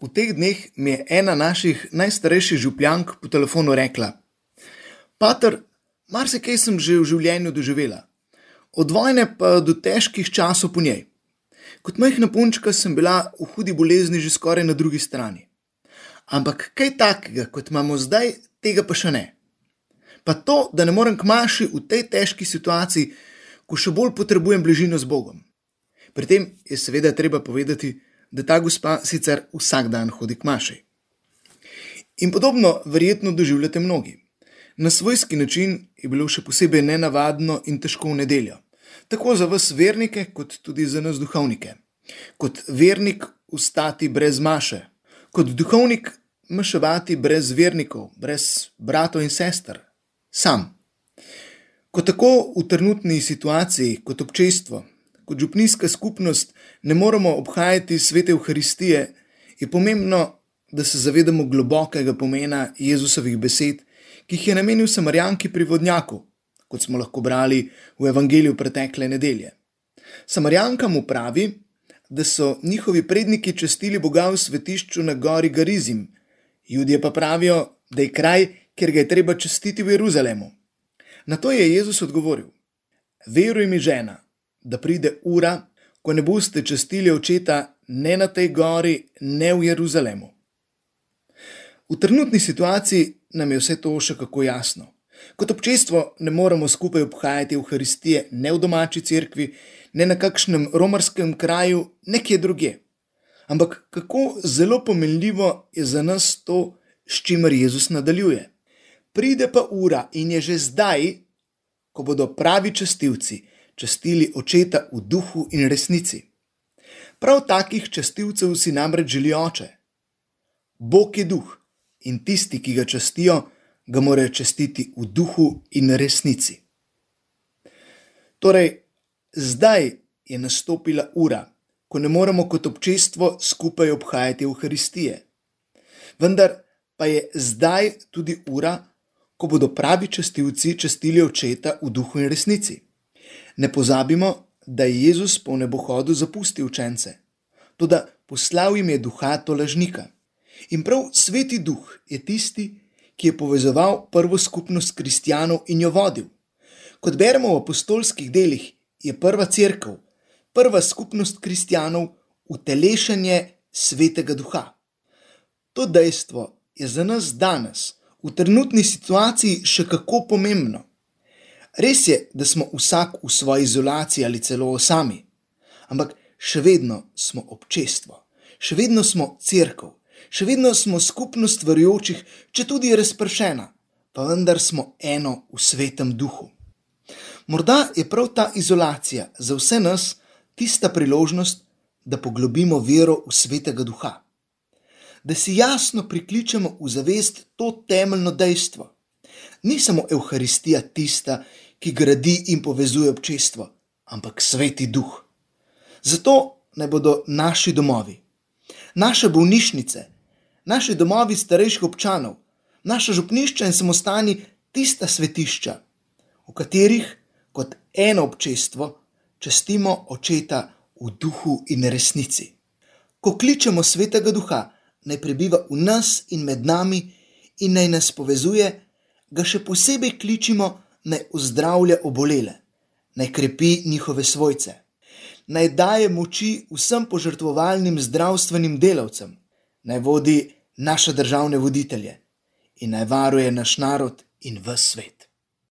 V teh dneh mi je ena naših najstarejših župljank po telefonu rekla: Pater, marsikaj sem že v življenju doživela, od vojne pa do težkih časov po njej. Kot majhna punčka sem bila v hudi bolezni že skoraj na drugi strani. Ampak kaj takega, kot imamo zdaj, tega pa še ne. Pa to, da ne morem k maši v tej težki situaciji, ko še bolj potrebujem bližino z Bogom. Pri tem je seveda treba povedati, da ta gospa sicer vsak dan hodi k maši. In podobno verjetno doživljate mnogi. Na svojski način je bilo še posebej nenavadno in težko v nedeljo, tako za vas vernike, kot tudi za nas duhovnike. Kot vernik ustati brez maše, kot duhovnik maševati brez vernikov, brez bratov in sester, sam. Ko tako v trenutni situaciji, kot občestvo, kot župnijska skupnost ne moremo obhajati svete Euharistije, je pomembno, da se zavedamo globokega pomena Jezusovih besed, ki jih je namenil Samarjanki pri vodnjaku, kot smo lahko brali v Evangeliju pretekle nedelje. Samarjanka mu pravi, da so njihovi predniki čestili Boga v svetišču na gori Garizim, ljudje pa pravijo, da je kraj, kjer ga je treba čestiti v Jeruzalemu. Na to je Jezus odgovoril: Veruj mi, žena, da pride ura, ko ne boste čestili očeta ne na tej gori, ne v Jeruzalemu. V trenutni situaciji nam je vse to še kako jasno. Kot občestvo ne moremo skupaj obhajati Euharistije ne v domači cerkvi, ne na kakšnem romarskem kraju, nekje druge. Ampak kako zelo pomenljivo je za nas to, s čimer Jezus nadaljuje. Pride pa ura in je že zdaj, ko bodo pravi čestilci, častili očeta v duhu in resnici. Prav takih častilcev si namreč želi oče. Bog je duh in tisti, ki ga častijo, ga morajo častiti v duhu in resnici. Torej, zdaj je nastopila ura, ko ne moremo kot občestvo skupaj obhajati Euharistije. Vendar pa je zdaj tudi ura, ko bodo pravi častilci častili očeta v duhu in resnici. Ne pozabimo, da je Jezus po nebohodu zapustil učence, tudi poslal jim je duha to lažnika. In prav sveti duh je tisti, ki je povezoval prvo skupnost kristijanov in jo vodil. Kot beremo v apostolskih delih, je prva crkva, prva skupnost kristijanov, utelešanje svetega duha. To dejstvo je za nas danes, v trenutni situaciji, še kako pomembno. Res je, da smo vsak v svoji izolaciji ali celo sami, ampak še vedno smo občestvo, še vedno smo crkva, še vedno smo skupnost verjočih, če tudi je razpršena, pa vendar smo eno v svetem duhu. Morda je prav ta izolacija za vse nas tista priložnost, da poglobimo vero v svetega duha, da si jasno prikličemo v zavest to temeljno dejstvo ni samo Euharistija tista, ki gradi in povezuje občestvo, ampak sveti duh. Zato naj bodo naši domovi, naše bolnišnice, naši domovi starejših občanov, naša župnišča in samostani tista svetišča, v katerih kot eno občestvo čestimo očeta v duhu in resnici. Ko kličemo svetega duha, naj prebiva v nas in med nami in naj nas povezuje ga še posebej kličimo, naj ozdravlja obolele, naj krepi njihove svojce, naj daje moči vsem požrtvovalnim zdravstvenim delavcem, naj vodi naše državne voditelje in naj varuje naš narod in v svet.